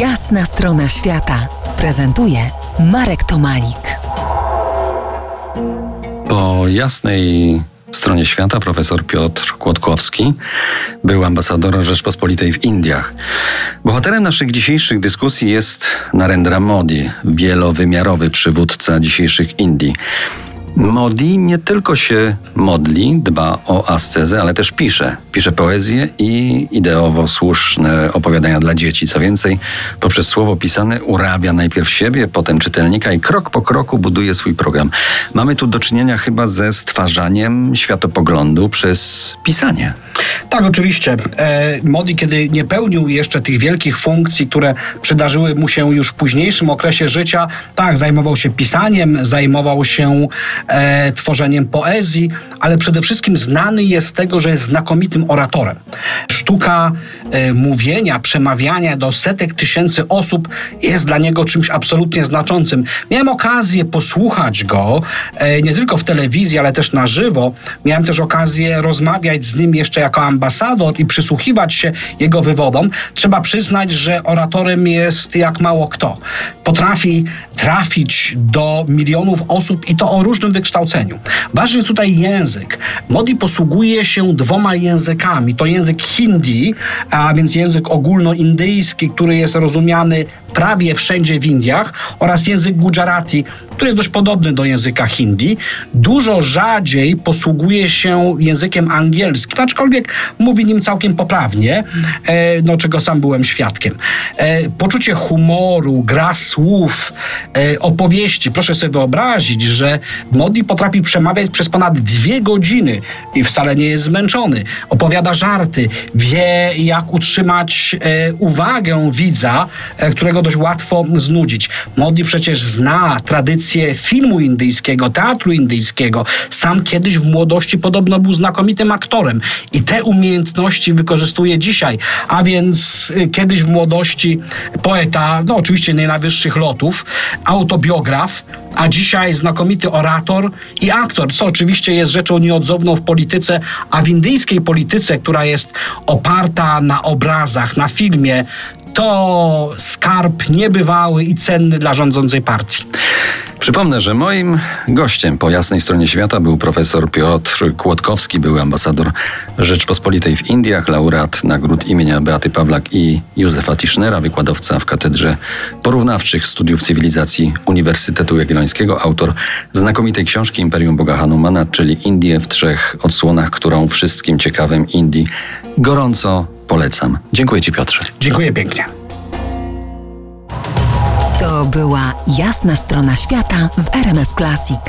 Jasna strona świata prezentuje Marek Tomalik. Po jasnej stronie świata profesor Piotr Kłodkowski był ambasador Rzeczpospolitej w Indiach. Bohaterem naszych dzisiejszych dyskusji jest Narendra Modi, wielowymiarowy przywódca dzisiejszych Indii. Modi nie tylko się modli, dba o ascezę, ale też pisze. Pisze poezję i ideowo słuszne opowiadania dla dzieci. Co więcej, poprzez słowo pisane urabia najpierw siebie, potem czytelnika i krok po kroku buduje swój program. Mamy tu do czynienia chyba ze stwarzaniem światopoglądu przez pisanie. Tak, oczywiście. E, Modi, kiedy nie pełnił jeszcze tych wielkich funkcji, które przydarzyły mu się już w późniejszym okresie życia, tak, zajmował się pisaniem, zajmował się e, tworzeniem poezji, ale przede wszystkim znany jest z tego, że jest znakomitym oratorem. Sztuka e, mówienia, przemawiania do setek tysięcy osób jest dla niego czymś absolutnie znaczącym. Miałem okazję posłuchać go e, nie tylko w telewizji, ale też na żywo. Miałem też okazję rozmawiać z nim jeszcze jako ambasador i przysłuchiwać się jego wywodom. Trzeba przyznać, że oratorem jest jak mało kto. Potrafi trafić do milionów osób i to o różnym wykształceniu. Ważny jest tutaj język. Modi posługuje się dwoma językami. To język hindi, a więc język ogólnoindyjski, który jest rozumiany prawie wszędzie w Indiach oraz język gujarati, który jest dość podobny do języka hindi. Dużo rzadziej posługuje się językiem angielskim, aczkolwiek mówi nim całkiem poprawnie, e, no czego sam byłem świadkiem. E, poczucie humoru, gra słów, e, opowieści. Proszę sobie wyobrazić, że Modi potrafi przemawiać przez ponad dwie godziny i wcale nie jest zmęczony. Opowiada żarty, wie jak utrzymać uwagę widza, którego dość łatwo znudzić. Modi przecież zna tradycję filmu indyjskiego, teatru indyjskiego. Sam kiedyś w młodości podobno był znakomitym aktorem i te umiejętności wykorzystuje dzisiaj. A więc y, kiedyś w młodości poeta, no oczywiście nie najwyższych lotów, autobiograf, a dzisiaj znakomity orator i aktor, co oczywiście jest rzeczą nieodzowną w polityce, a w indyjskiej polityce, która jest oparta na obrazach, na filmie, to skarb niebywały i cenny dla rządzącej partii. Przypomnę, że moim gościem po jasnej stronie świata był profesor Piotr Kłodkowski, był ambasador Rzeczpospolitej w Indiach, laureat nagród imienia Beaty Pawlak i Józefa Tischnera, wykładowca w Katedrze Porównawczych Studiów Cywilizacji Uniwersytetu Jagiellońskiego, autor znakomitej książki Imperium Boga Hanumana, czyli Indie w trzech odsłonach, którą wszystkim ciekawym Indii gorąco polecam. Dziękuję Ci Piotrze. Dziękuję pięknie. To była jasna strona świata w RMF Classic.